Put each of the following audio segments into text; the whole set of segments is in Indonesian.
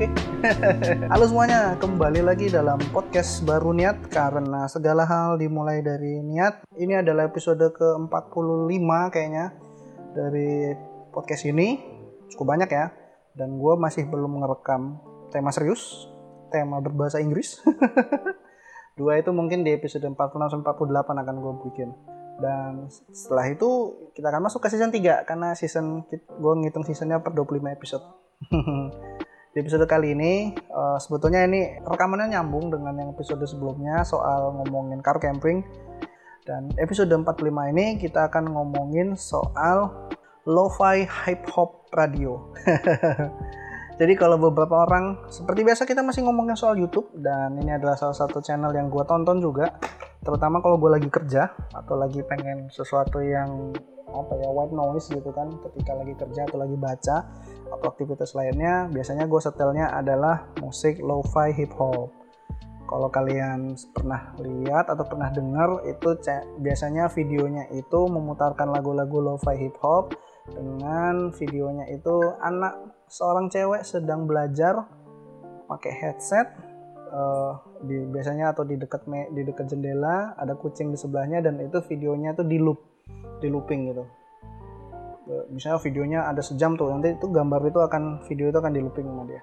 Oke. Halo semuanya, kembali lagi dalam podcast baru niat karena segala hal dimulai dari niat. Ini adalah episode ke-45 kayaknya dari podcast ini. Cukup banyak ya. Dan gue masih belum ngerekam tema serius, tema berbahasa Inggris. Dua itu mungkin di episode 46 48 akan gue bikin. Dan setelah itu kita akan masuk ke season 3 karena season gue ngitung seasonnya per 25 episode. Di episode kali ini uh, sebetulnya ini rekamannya nyambung dengan yang episode sebelumnya soal ngomongin car camping. Dan episode 45 ini kita akan ngomongin soal lo-fi hip hop radio. Jadi kalau beberapa orang seperti biasa kita masih ngomongin soal YouTube dan ini adalah salah satu channel yang gue tonton juga. Terutama kalau gue lagi kerja atau lagi pengen sesuatu yang apa ya white noise gitu kan ketika lagi kerja atau lagi baca atau aktivitas lainnya biasanya gue setelnya adalah musik lo-fi hip hop kalau kalian pernah lihat atau pernah dengar itu biasanya videonya itu memutarkan lagu-lagu lo-fi hip hop dengan videonya itu anak seorang cewek sedang belajar pakai headset uh, di biasanya atau di dekat di dekat jendela ada kucing di sebelahnya dan itu videonya tuh di loop di looping gitu misalnya videonya ada sejam tuh nanti itu gambar itu akan video itu akan di looping sama dia.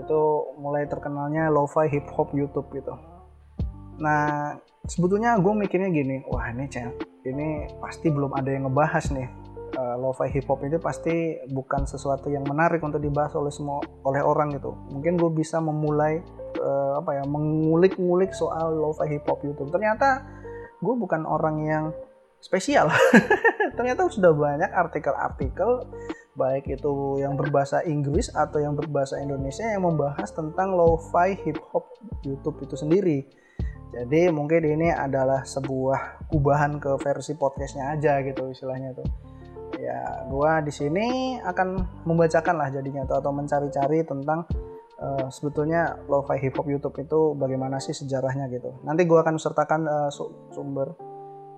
Itu mulai terkenalnya lo-fi hip hop YouTube gitu. Nah sebetulnya gue mikirnya gini wah ini cek ini pasti belum ada yang ngebahas nih. Uh, lo-fi hip hop itu pasti bukan sesuatu yang menarik untuk dibahas oleh semua oleh orang gitu. Mungkin gue bisa memulai uh, apa ya mengulik-ngulik soal lo-fi hip hop YouTube. Ternyata gue bukan orang yang spesial. Ternyata sudah banyak artikel-artikel baik itu yang berbahasa Inggris atau yang berbahasa Indonesia yang membahas tentang lo-fi hip hop YouTube itu sendiri. Jadi mungkin ini adalah sebuah kubahan ke versi podcastnya aja gitu istilahnya tuh. Ya, gua di sini akan membacakan lah jadinya tuh, atau mencari-cari tentang uh, sebetulnya lo-fi hip hop YouTube itu bagaimana sih sejarahnya gitu. Nanti gua akan sertakan uh, sumber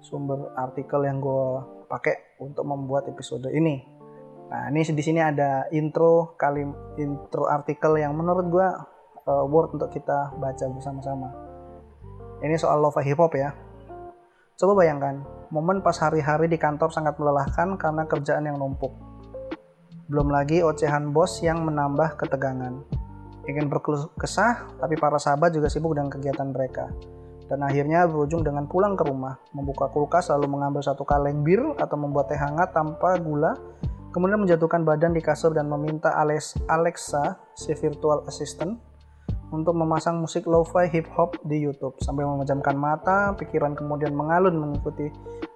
sumber artikel yang gue pakai untuk membuat episode ini. Nah, ini di sini ada intro kali intro artikel yang menurut gue uh, worth untuk kita baca bersama-sama. Ini soal love hip hop ya. Coba bayangkan, momen pas hari-hari di kantor sangat melelahkan karena kerjaan yang numpuk. Belum lagi ocehan bos yang menambah ketegangan. Ingin berkeluh kesah, tapi para sahabat juga sibuk dengan kegiatan mereka dan akhirnya berujung dengan pulang ke rumah, membuka kulkas lalu mengambil satu kaleng bir atau membuat teh hangat tanpa gula, kemudian menjatuhkan badan di kasur dan meminta Alexa, si virtual assistant, untuk memasang musik lo-fi hip hop di YouTube. Sambil memejamkan mata, pikiran kemudian mengalun mengikuti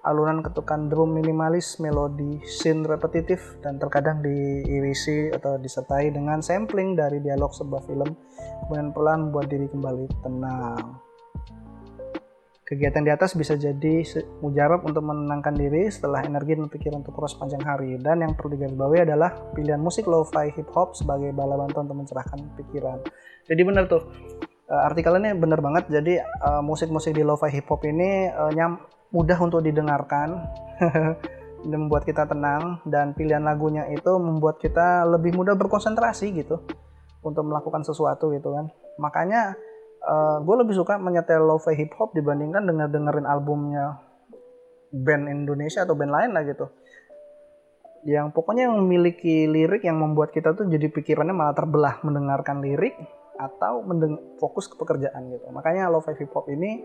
alunan ketukan drum minimalis, melodi synth repetitif dan terkadang diirisi atau disertai dengan sampling dari dialog sebuah film, kemudian pelan membuat diri kembali tenang. Kegiatan di atas bisa jadi mujarab untuk menenangkan diri setelah energi dan pikiran terus panjang hari. Dan yang perlu digarisbawahi adalah pilihan musik lo-fi hip hop sebagai bala bantuan untuk mencerahkan pikiran. Jadi benar tuh, uh, artikel ini benar banget. Jadi uh, musik-musik di lo-fi hip hop ini uh, nyam, mudah untuk didengarkan. dan membuat kita tenang dan pilihan lagunya itu membuat kita lebih mudah berkonsentrasi gitu untuk melakukan sesuatu gitu kan. Makanya uh, eh, gue lebih suka menyetel lo-fi hip hop dibandingkan denger dengerin albumnya band Indonesia atau band lain lah gitu. Yang pokoknya yang memiliki lirik yang membuat kita tuh jadi pikirannya malah terbelah mendengarkan lirik atau mendeng fokus ke pekerjaan gitu. Makanya lo-fi hip hop ini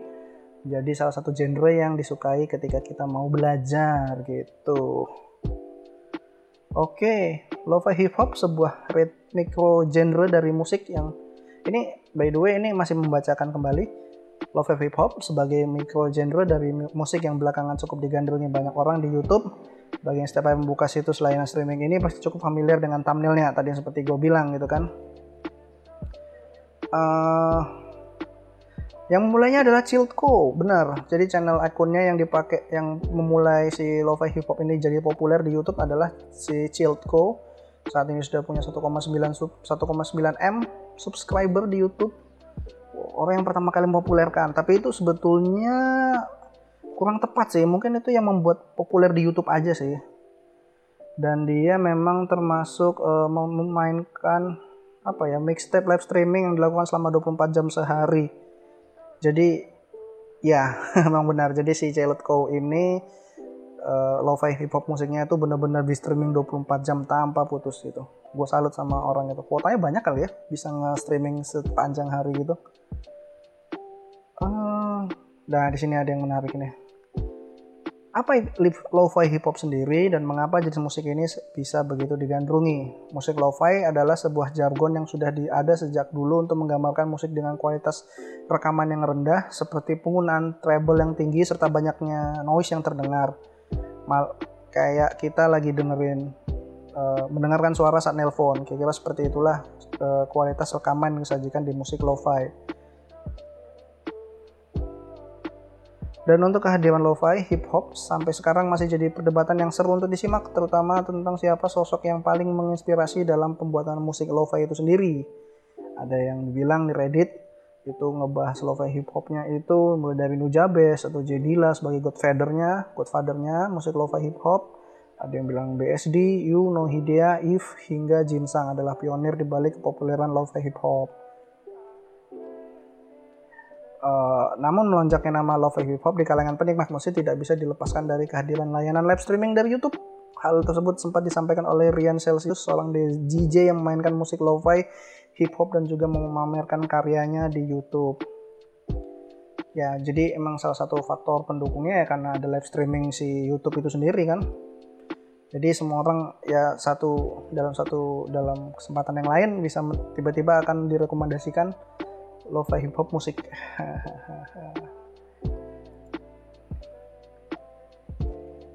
jadi salah satu genre yang disukai ketika kita mau belajar gitu. Oke lo-fi hip hop sebuah micro genre dari musik yang ini by the way ini masih membacakan kembali Love Hip Hop sebagai micro genre dari musik yang belakangan cukup digandrungi banyak orang di YouTube. Bagi yang setiap membuka situs layanan streaming ini pasti cukup familiar dengan thumbnailnya tadi yang seperti gue bilang gitu kan. Uh, yang memulainya adalah Childco, benar. Jadi channel akunnya yang dipakai yang memulai si lo-fi hip hop ini jadi populer di YouTube adalah si Childco. Saat ini sudah punya 1,9 1,9 M subscriber di YouTube orang yang pertama kali mempopulerkan tapi itu sebetulnya kurang tepat sih mungkin itu yang membuat populer di YouTube aja sih dan dia memang termasuk uh, memainkan apa ya mixtape live streaming yang dilakukan selama 24 jam sehari. Jadi ya memang benar. Jadi si Celet Cow ini uh, lo-fi hip hop musiknya itu benar-benar di streaming 24 jam tanpa putus gitu. Gue salut sama orang itu. Kuotanya banyak kali ya, bisa nge-streaming sepanjang hari gitu. Uh, nah di sini ada yang menarik nih apa lo-fi hip hop sendiri dan mengapa jenis musik ini bisa begitu digandrungi? Musik lo-fi adalah sebuah jargon yang sudah ada sejak dulu untuk menggambarkan musik dengan kualitas rekaman yang rendah seperti penggunaan treble yang tinggi serta banyaknya noise yang terdengar. Mal kayak kita lagi dengerin uh, mendengarkan suara saat nelpon, kira-kira seperti itulah uh, kualitas rekaman yang disajikan di musik lo-fi. Dan untuk kehadiran lo-fi, hip hop sampai sekarang masih jadi perdebatan yang seru untuk disimak, terutama tentang siapa sosok yang paling menginspirasi dalam pembuatan musik lo-fi itu sendiri. Ada yang bilang di Reddit itu ngebahas lo-fi hip hopnya itu mulai dari Nujabes atau J Dilla sebagai godfathernya, godfathernya musik lo-fi hip hop. Ada yang bilang BSD, Yu, No Hidea, If, hingga Jinsang adalah pionir di balik kepopuleran lo-fi hip hop. Uh, namun melonjaknya nama Love Hip Hop di kalangan penikmat musik tidak bisa dilepaskan dari kehadiran layanan live streaming dari YouTube. Hal tersebut sempat disampaikan oleh Rian Celsius, seorang DJ yang memainkan musik lo-fi, hip hop dan juga memamerkan karyanya di YouTube. Ya, jadi emang salah satu faktor pendukungnya ya karena ada live streaming si YouTube itu sendiri kan. Jadi semua orang ya satu dalam satu dalam kesempatan yang lain bisa tiba-tiba akan direkomendasikan lo-fi hip hop musik.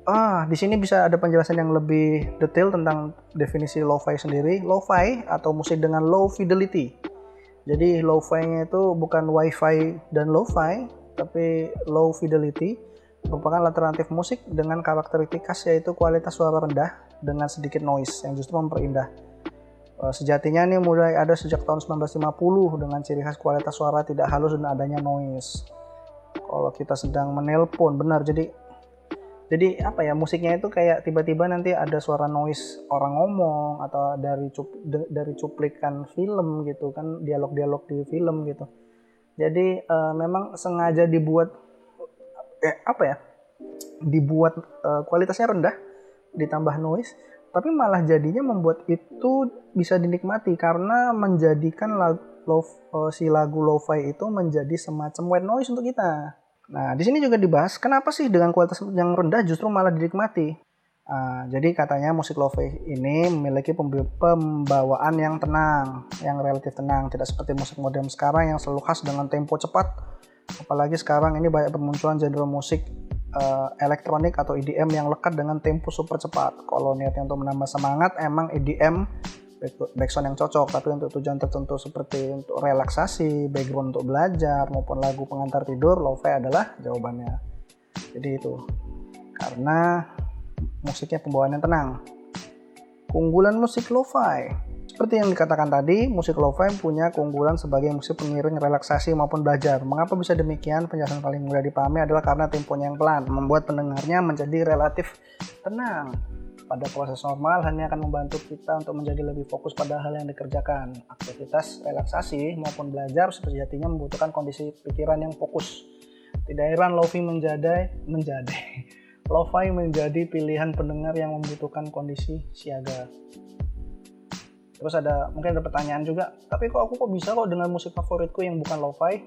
ah, di sini bisa ada penjelasan yang lebih detail tentang definisi lo-fi sendiri. Lo-fi atau musik dengan low fidelity. Jadi lo-fi-nya itu bukan wifi dan lo-fi, tapi low fidelity merupakan alternatif musik dengan karakteristik khas yaitu kualitas suara rendah dengan sedikit noise yang justru memperindah Eh, sejatinya ini mulai ada sejak tahun 1950 dengan ciri khas kualitas suara tidak halus dan adanya noise. Kalau kita sedang menelpon, benar. Jadi jadi apa ya musiknya itu kayak tiba-tiba nanti ada suara noise orang ngomong atau dari cup, dari cuplikan film gitu kan dialog-dialog di film gitu. Jadi uh, memang sengaja dibuat eh, apa ya? Dibuat uh, kualitasnya rendah ditambah noise tapi malah jadinya membuat itu bisa dinikmati karena menjadikan lagu, lo, uh, si lagu lo-fi itu menjadi semacam white noise untuk kita. Nah, di sini juga dibahas kenapa sih dengan kualitas yang rendah justru malah dinikmati. Uh, jadi katanya musik lo-fi ini memiliki pembawaan yang tenang, yang relatif tenang, tidak seperti musik modern sekarang yang selalu khas dengan tempo cepat. Apalagi sekarang ini banyak bermunculan genre musik uh, elektronik atau EDM yang lekat dengan tempo super cepat. Kalau niatnya untuk menambah semangat, emang EDM backsound yang cocok. Tapi untuk tujuan tertentu seperti untuk relaksasi, background untuk belajar, maupun lagu pengantar tidur, lo-fi adalah jawabannya. Jadi itu. Karena musiknya pembawaannya tenang. Keunggulan musik lo-fi seperti yang dikatakan tadi, musik lo-fi punya keunggulan sebagai musik pengiring relaksasi maupun belajar. Mengapa bisa demikian? Penjelasan paling mudah dipahami adalah karena temponya yang pelan, membuat pendengarnya menjadi relatif tenang. Pada proses normal hanya akan membantu kita untuk menjadi lebih fokus pada hal yang dikerjakan. Aktivitas relaksasi maupun belajar sejatinya membutuhkan kondisi pikiran yang fokus. Tidak heran lo-fi menjadi menjadi lo-fi menjadi pilihan pendengar yang membutuhkan kondisi siaga. Terus ada mungkin ada pertanyaan juga, tapi kok aku kok bisa kok dengan musik favoritku yang bukan lo-fi?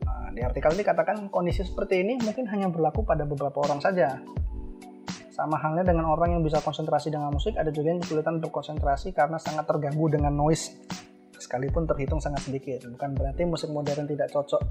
Nah, di artikel ini katakan kondisi seperti ini mungkin hanya berlaku pada beberapa orang saja. Sama halnya dengan orang yang bisa konsentrasi dengan musik, ada juga yang kesulitan berkonsentrasi karena sangat terganggu dengan noise sekalipun terhitung sangat sedikit. Bukan berarti musik modern tidak cocok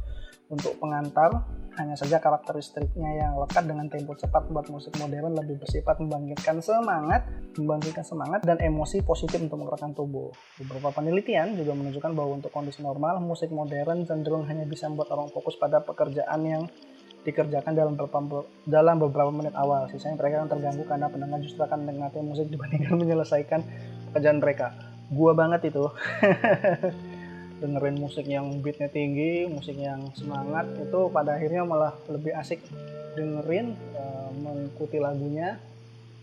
untuk pengantar, hanya saja karakteristiknya yang lekat dengan tempo cepat membuat musik modern lebih bersifat membangkitkan semangat, membangkitkan semangat dan emosi positif untuk menggerakkan tubuh. Beberapa penelitian juga menunjukkan bahwa untuk kondisi normal, musik modern cenderung hanya bisa membuat orang fokus pada pekerjaan yang dikerjakan dalam beberapa, dalam beberapa menit awal. Sisanya mereka akan terganggu karena pendengar justru akan menikmati musik dibandingkan menyelesaikan pekerjaan mereka. Gua banget itu. dengerin musik yang beatnya tinggi, musik yang semangat itu pada akhirnya malah lebih asik dengerin, uh, mengikuti lagunya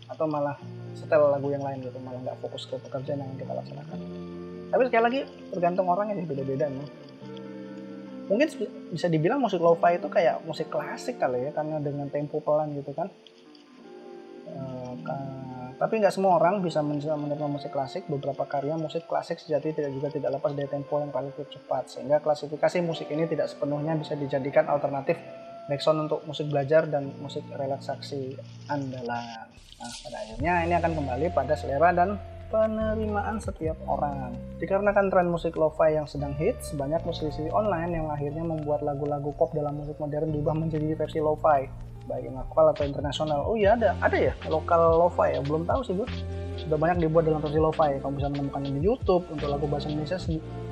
atau malah setel lagu yang lain gitu, malah nggak fokus ke pekerjaan yang kita laksanakan. tapi sekali lagi tergantung orangnya sih beda-beda nih mungkin bisa dibilang musik lo-fi itu kayak musik klasik kali ya karena dengan tempo pelan gitu kan uh, tapi nggak semua orang bisa menerima musik klasik. Beberapa karya musik klasik sejati tidak juga tidak lepas dari tempo yang relatif cepat. Sehingga klasifikasi musik ini tidak sepenuhnya bisa dijadikan alternatif background untuk musik belajar dan musik relaksasi andalan. Nah, pada akhirnya ini akan kembali pada selera dan penerimaan setiap orang. Dikarenakan tren musik lo-fi yang sedang hits, banyak musisi online yang akhirnya membuat lagu-lagu pop dalam musik modern diubah menjadi versi lo-fi. Baik yang lokal atau internasional. Oh iya ada ada ya lokal lo-fi ya? Belum tahu sih bu. Sudah banyak dibuat dalam versi lo-fi. Kamu bisa menemukan di YouTube untuk lagu bahasa Indonesia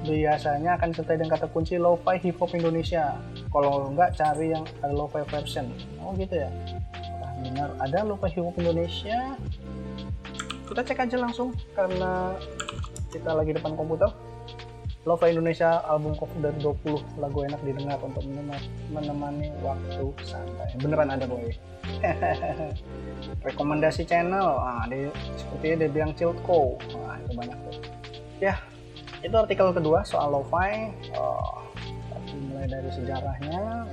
biasanya akan disertai dengan kata kunci lo-fi hip hop Indonesia. Kalau enggak cari yang ada lo-fi version. Oh gitu ya? Nah, benar. Ada lo-fi hip hop Indonesia kita cek aja langsung karena kita lagi depan komputer Love Indonesia album cover dari 20 lagu enak didengar untuk menemani waktu santai. Beneran ada boy. Rekomendasi channel, ah, di, sepertinya dia bilang Childco. Nah, itu banyak tuh. Ya, itu artikel kedua soal lo-fi. Oh, mulai dari sejarahnya,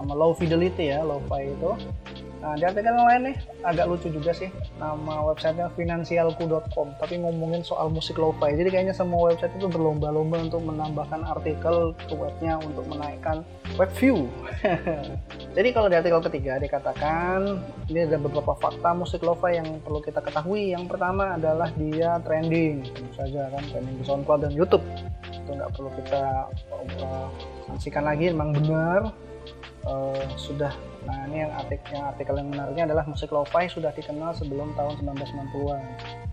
nama low fidelity ya, lo-fi itu Nah, di artikel yang lain nih, agak lucu juga sih. Nama websitenya finansialku.com, tapi ngomongin soal musik lo-fi. Jadi kayaknya semua website itu berlomba-lomba untuk menambahkan artikel ke webnya untuk menaikkan web view. Jadi kalau di artikel ketiga dikatakan, ini ada beberapa fakta musik lo-fi yang perlu kita ketahui. Yang pertama adalah dia trending, tentu saja kan, trending di SoundCloud dan YouTube. Itu nggak perlu kita uh, saksikan lagi, memang benar uh, sudah Nah ini yang artikel, yang artikel yang menariknya adalah musik lo-fi sudah dikenal sebelum tahun 1990-an.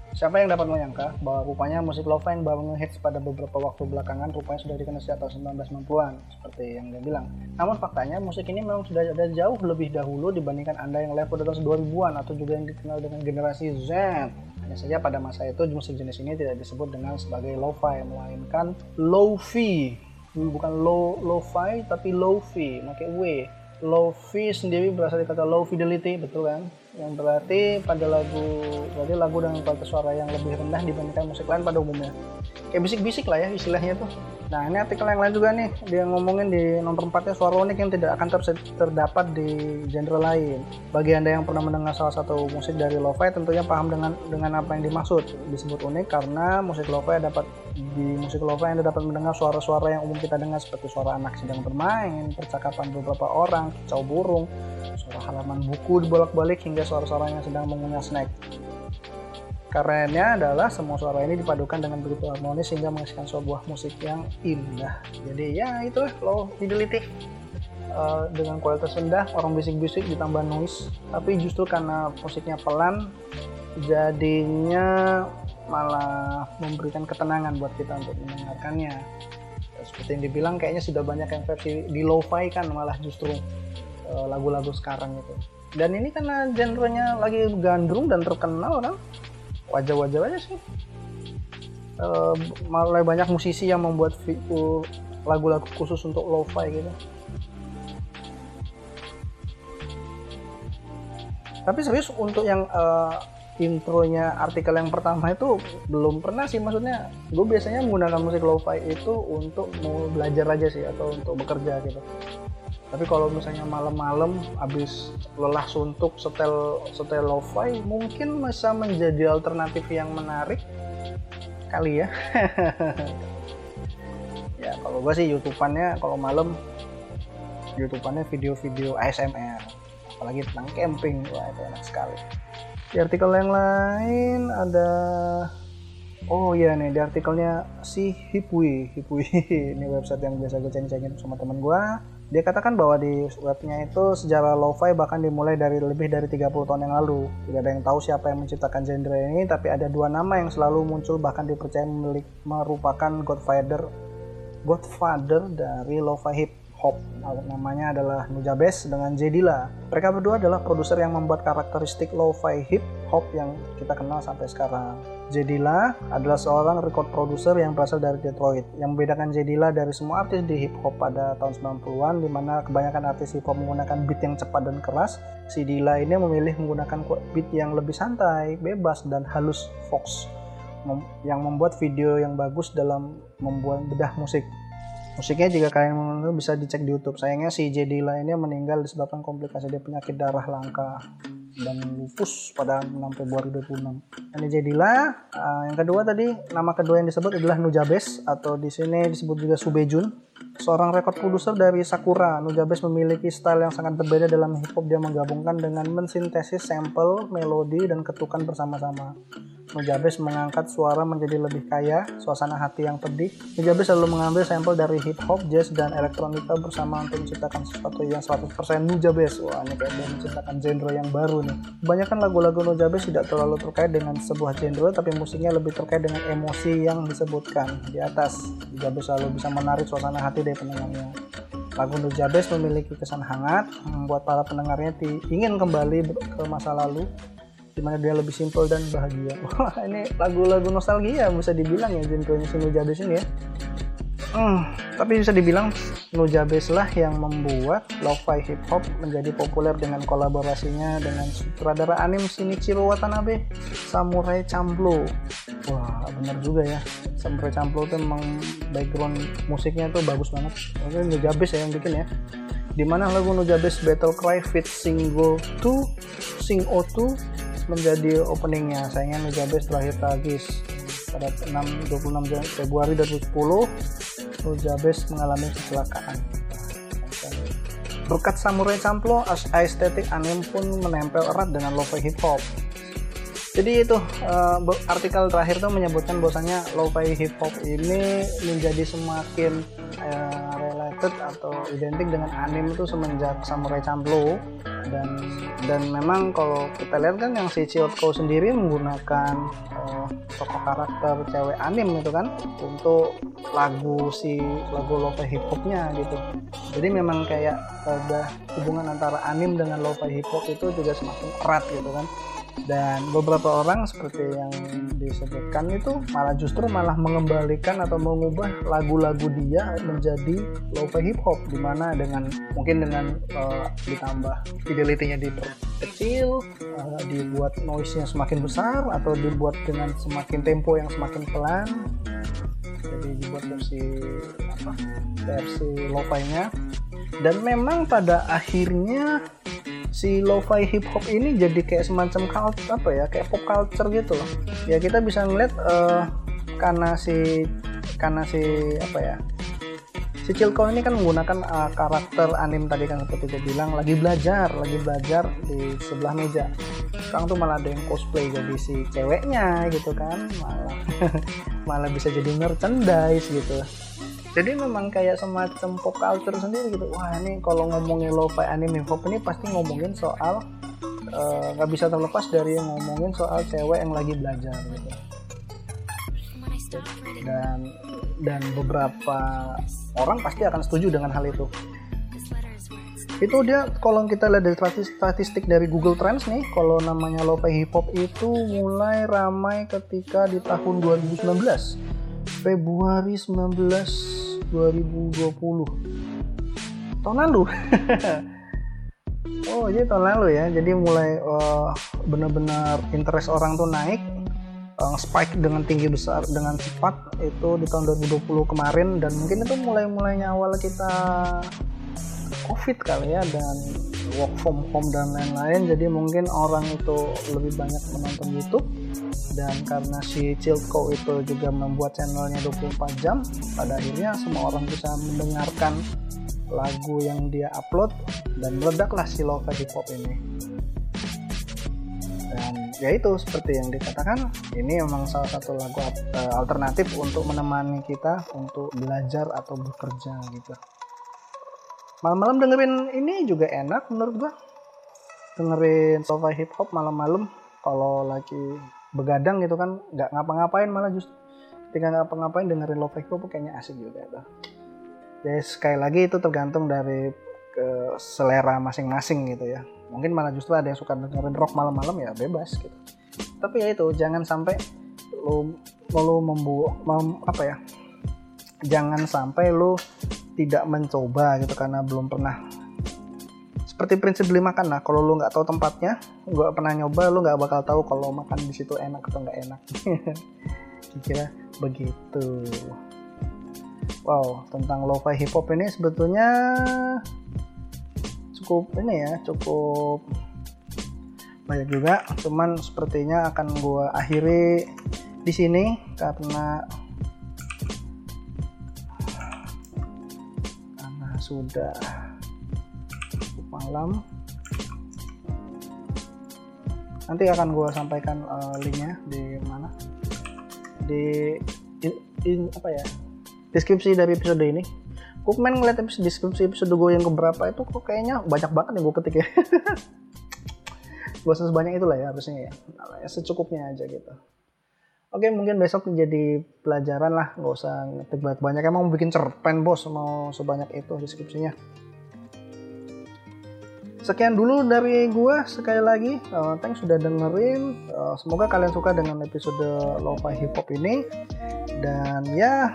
Siapa yang dapat menyangka bahwa rupanya musik lo-fi yang baru ngehits pada beberapa waktu belakangan rupanya sudah dikenal sejak tahun 1990-an seperti yang dia bilang. Namun faktanya musik ini memang sudah ada jauh lebih dahulu dibandingkan Anda yang lahir pada tahun 2000-an atau juga yang dikenal dengan generasi Z. Hanya saja pada masa itu musik jenis ini tidak disebut dengan sebagai lo-fi melainkan lo-fi bukan low lo-fi tapi lo-fi pakai w. Low fi sendiri berasal dari kata low fidelity betul kan? Yang berarti pada lagu berarti lagu dengan kualitas suara yang lebih rendah dibandingkan musik lain pada umumnya. Kayak bisik-bisik lah ya istilahnya tuh nah ini artikel yang lain juga nih dia ngomongin di nomor 4 suara unik yang tidak akan ter terdapat di genre lain. Bagi anda yang pernah mendengar salah satu musik dari lo-fi tentunya paham dengan dengan apa yang dimaksud. Disebut unik karena musik lo-fi dapat di musik lo-fi anda dapat mendengar suara-suara yang umum kita dengar seperti suara anak sedang bermain percakapan beberapa orang kicau burung suara halaman buku dibolak-balik hingga suara-suara yang sedang mengunyah snack Karenanya adalah semua suara ini dipadukan dengan begitu harmonis sehingga menghasilkan sebuah musik yang indah. Jadi ya itulah low fidelity. Uh, dengan kualitas rendah, orang bisik-bisik ditambah noise. Tapi justru karena musiknya pelan, jadinya malah memberikan ketenangan buat kita untuk mendengarkannya. Seperti yang dibilang, kayaknya sudah banyak yang versi di lo-fi kan malah justru eh, lagu-lagu uh, sekarang itu. Dan ini karena genrenya lagi gandrung dan terkenal kan, wajah-wajah aja sih. Malah banyak musisi yang membuat lagu-lagu khusus untuk lo-fi gitu. Tapi serius untuk yang uh, intronya artikel yang pertama itu belum pernah sih. Maksudnya gue biasanya menggunakan musik lo-fi itu untuk mau belajar aja sih atau untuk bekerja gitu tapi kalau misalnya malam-malam habis lelah suntuk setel setel lo-fi mungkin bisa menjadi alternatif yang menarik kali ya. Ya kalau gue sih youtubeannya kalau malam youtubeannya video-video ASMR apalagi tentang camping wah itu enak sekali. Di artikel yang lain ada oh iya nih di artikelnya si Hipwi Hipwi. Ini website yang biasa gue cengin-cengin sama temen gue dia katakan bahwa di webnya itu sejarah lo-fi bahkan dimulai dari lebih dari 30 tahun yang lalu. Tidak ada yang tahu siapa yang menciptakan genre ini, tapi ada dua nama yang selalu muncul bahkan dipercaya milik, merupakan godfather godfather dari lo-fi hip hop. Namanya adalah Nujabes dengan Jedila. Mereka berdua adalah produser yang membuat karakteristik lo-fi hip hop yang kita kenal sampai sekarang. Jedila adalah seorang record producer yang berasal dari Detroit. Yang membedakan Jedila dari semua artis di hip hop pada tahun 90-an di mana kebanyakan artis hip hop menggunakan beat yang cepat dan keras, si Dila ini memilih menggunakan beat yang lebih santai, bebas dan halus Fox yang membuat video yang bagus dalam membuat bedah musik musiknya jika kalian menonton bisa dicek di YouTube sayangnya si J ini meninggal disebabkan komplikasi dia penyakit darah langka dan lupus pada 6 Februari 2006. Ini jadilah uh, yang kedua tadi nama kedua yang disebut adalah Nujabes atau di sini disebut juga Subejun. Seorang rekod produser dari Sakura, Nujabes memiliki style yang sangat berbeda dalam hip hop. Dia menggabungkan dengan mensintesis sampel, melodi, dan ketukan bersama-sama. Nujabes mengangkat suara menjadi lebih kaya, suasana hati yang pedih. Nujabes selalu mengambil sampel dari hip hop, jazz, dan elektronika bersama untuk menciptakan sesuatu yang 100% Nujabes. Wah, ini kayak dia menciptakan genre yang baru nih. Kebanyakan lagu-lagu Nujabes tidak terlalu terkait dengan sebuah genre, tapi musiknya lebih terkait dengan emosi yang disebutkan di atas. Nujabes selalu bisa menarik suasana hati dari pendengarnya. Lagu Nujabes memiliki kesan hangat, membuat para pendengarnya ingin kembali ke masa lalu di mana dia lebih simpel dan bahagia. Wah ini lagu-lagu nostalgia bisa dibilang ya genrenya si Nujabes ini ya. Hmm, tapi bisa dibilang Nujabes lah yang membuat lo-fi hip hop menjadi populer dengan kolaborasinya dengan sutradara anim Shinichiro Watanabe Samurai Champloo. Wah bener juga ya. Samurai Champloo itu memang background musiknya tuh bagus banget. Mungkin Nujabes ya yang bikin ya. Di mana lagu Nujabes Battle Cry fit single 2 Sing O2 menjadi openingnya. Sayangnya Nujabes terakhir tragis pada 6, 26 Februari 2010 Nujabes mengalami kecelakaan. Berkat Samurai Champloo, estetik anime pun menempel erat dengan lo-fi hip hop. Jadi itu uh, artikel terakhir tuh menyebutkan bahwasanya lo-fi hip hop ini menjadi semakin uh, related atau identik dengan anime itu semenjak Samurai Champloo dan dan memang kalau kita lihat kan yang si Chiyotko sendiri menggunakan uh, tokoh karakter cewek anim itu kan untuk lagu si lagu lo-fi hip hopnya gitu. Jadi memang kayak ada hubungan antara anim dengan lo-fi hip hop itu juga semakin erat gitu kan dan beberapa orang seperti yang disebutkan itu malah justru malah mengembalikan atau mengubah lagu-lagu dia menjadi lo-fi hip hop di mana dengan mungkin dengan uh, ditambah fidelity-nya diperkecil uh, dibuat noise-nya semakin besar atau dibuat dengan semakin tempo yang semakin pelan. Jadi dibuat versi apa versi lo-fi-nya. Dan memang pada akhirnya si lo-fi hip hop ini jadi kayak semacam culture apa ya kayak pop culture gitu loh. Ya kita bisa ngeliat uh, karena si karena si apa ya si Cilko ini kan menggunakan uh, karakter anim tadi kan seperti dia bilang lagi belajar lagi belajar di sebelah meja. Sekarang tuh malah ada yang cosplay jadi si ceweknya gitu kan malah malah bisa jadi merchandise gitu jadi memang kayak semacam pop culture sendiri gitu. Wah ini kalau ngomongin lo-fi anime hip hop ini pasti ngomongin soal eh, nggak uh, bisa terlepas dari yang ngomongin soal cewek yang lagi belajar gitu. Dan dan beberapa orang pasti akan setuju dengan hal itu. Itu dia kalau kita lihat dari statistik dari Google Trends nih kalau namanya lo-fi hip hop itu mulai ramai ketika di tahun 2019 Februari 19 2020 tahun lalu. Oh jadi tahun lalu ya. Jadi mulai uh, benar-benar interest orang tuh naik. Uh, spike dengan tinggi besar dengan cepat. Itu di tahun 2020 kemarin. Dan mungkin itu mulai-mulainya awal kita covid kali ya. Dan work from home dan lain-lain. Jadi mungkin orang itu lebih banyak menonton YouTube dan karena si Chilko itu juga membuat channelnya 24 jam pada akhirnya semua orang bisa mendengarkan lagu yang dia upload dan meledaklah si Love Hip Hop ini. Dan ya itu seperti yang dikatakan ini memang salah satu lagu eh, alternatif untuk menemani kita untuk belajar atau bekerja gitu. Malam-malam dengerin ini juga enak menurut gua. Dengerin sofa hip hop malam-malam kalau lagi begadang gitu kan nggak ngapa-ngapain malah justru. Ketika ngapa-ngapain dengerin lo hip hop kayaknya asik juga itu jadi sekali lagi itu tergantung dari ke selera masing-masing gitu ya. Mungkin malah justru ada yang suka dengerin rock malam-malam ya bebas gitu. Tapi ya itu jangan sampai lo lo membuat mem, apa ya? Jangan sampai lo tidak mencoba gitu karena belum pernah seperti prinsip beli makan lah. Kalau lu nggak tahu tempatnya nggak pernah nyoba lu nggak bakal tahu kalau makan di situ enak atau nggak enak. Kira begitu. Wow tentang lo-fi hip hop ini sebetulnya cukup ini ya cukup banyak juga. Cuman sepertinya akan gue akhiri di sini karena karena sudah malam. Nanti akan gue sampaikan uh, linknya di mana? Di in, in, apa ya? Deskripsi dari episode ini. Gue main ngeliat episode deskripsi episode gue yang keberapa itu kok kayaknya banyak banget yang gue ketik ya. Gue sebanyak itulah ya harusnya ya. Nah, ya secukupnya aja gitu. Oke mungkin besok jadi pelajaran lah. Nggak usah ngetik banyak-banyak. Emang mau bikin cerpen bos? Mau sebanyak itu deskripsinya sekian dulu dari gua sekali lagi uh, thanks sudah dengerin. Uh, semoga kalian suka dengan episode lo-fi hip hop ini. Dan ya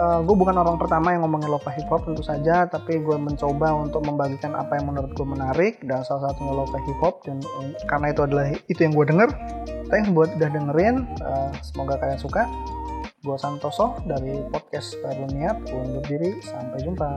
uh, gue bukan orang pertama yang ngomongin lo-fi hip hop tentu saja tapi gue mencoba untuk membagikan apa yang menurut gue menarik dan salah satunya lo-fi hip hop. Dan um, karena itu adalah itu yang gue denger thanks buat udah dengerin. Uh, semoga kalian suka. Gue Santoso dari podcast baru niat gue undur diri sampai jumpa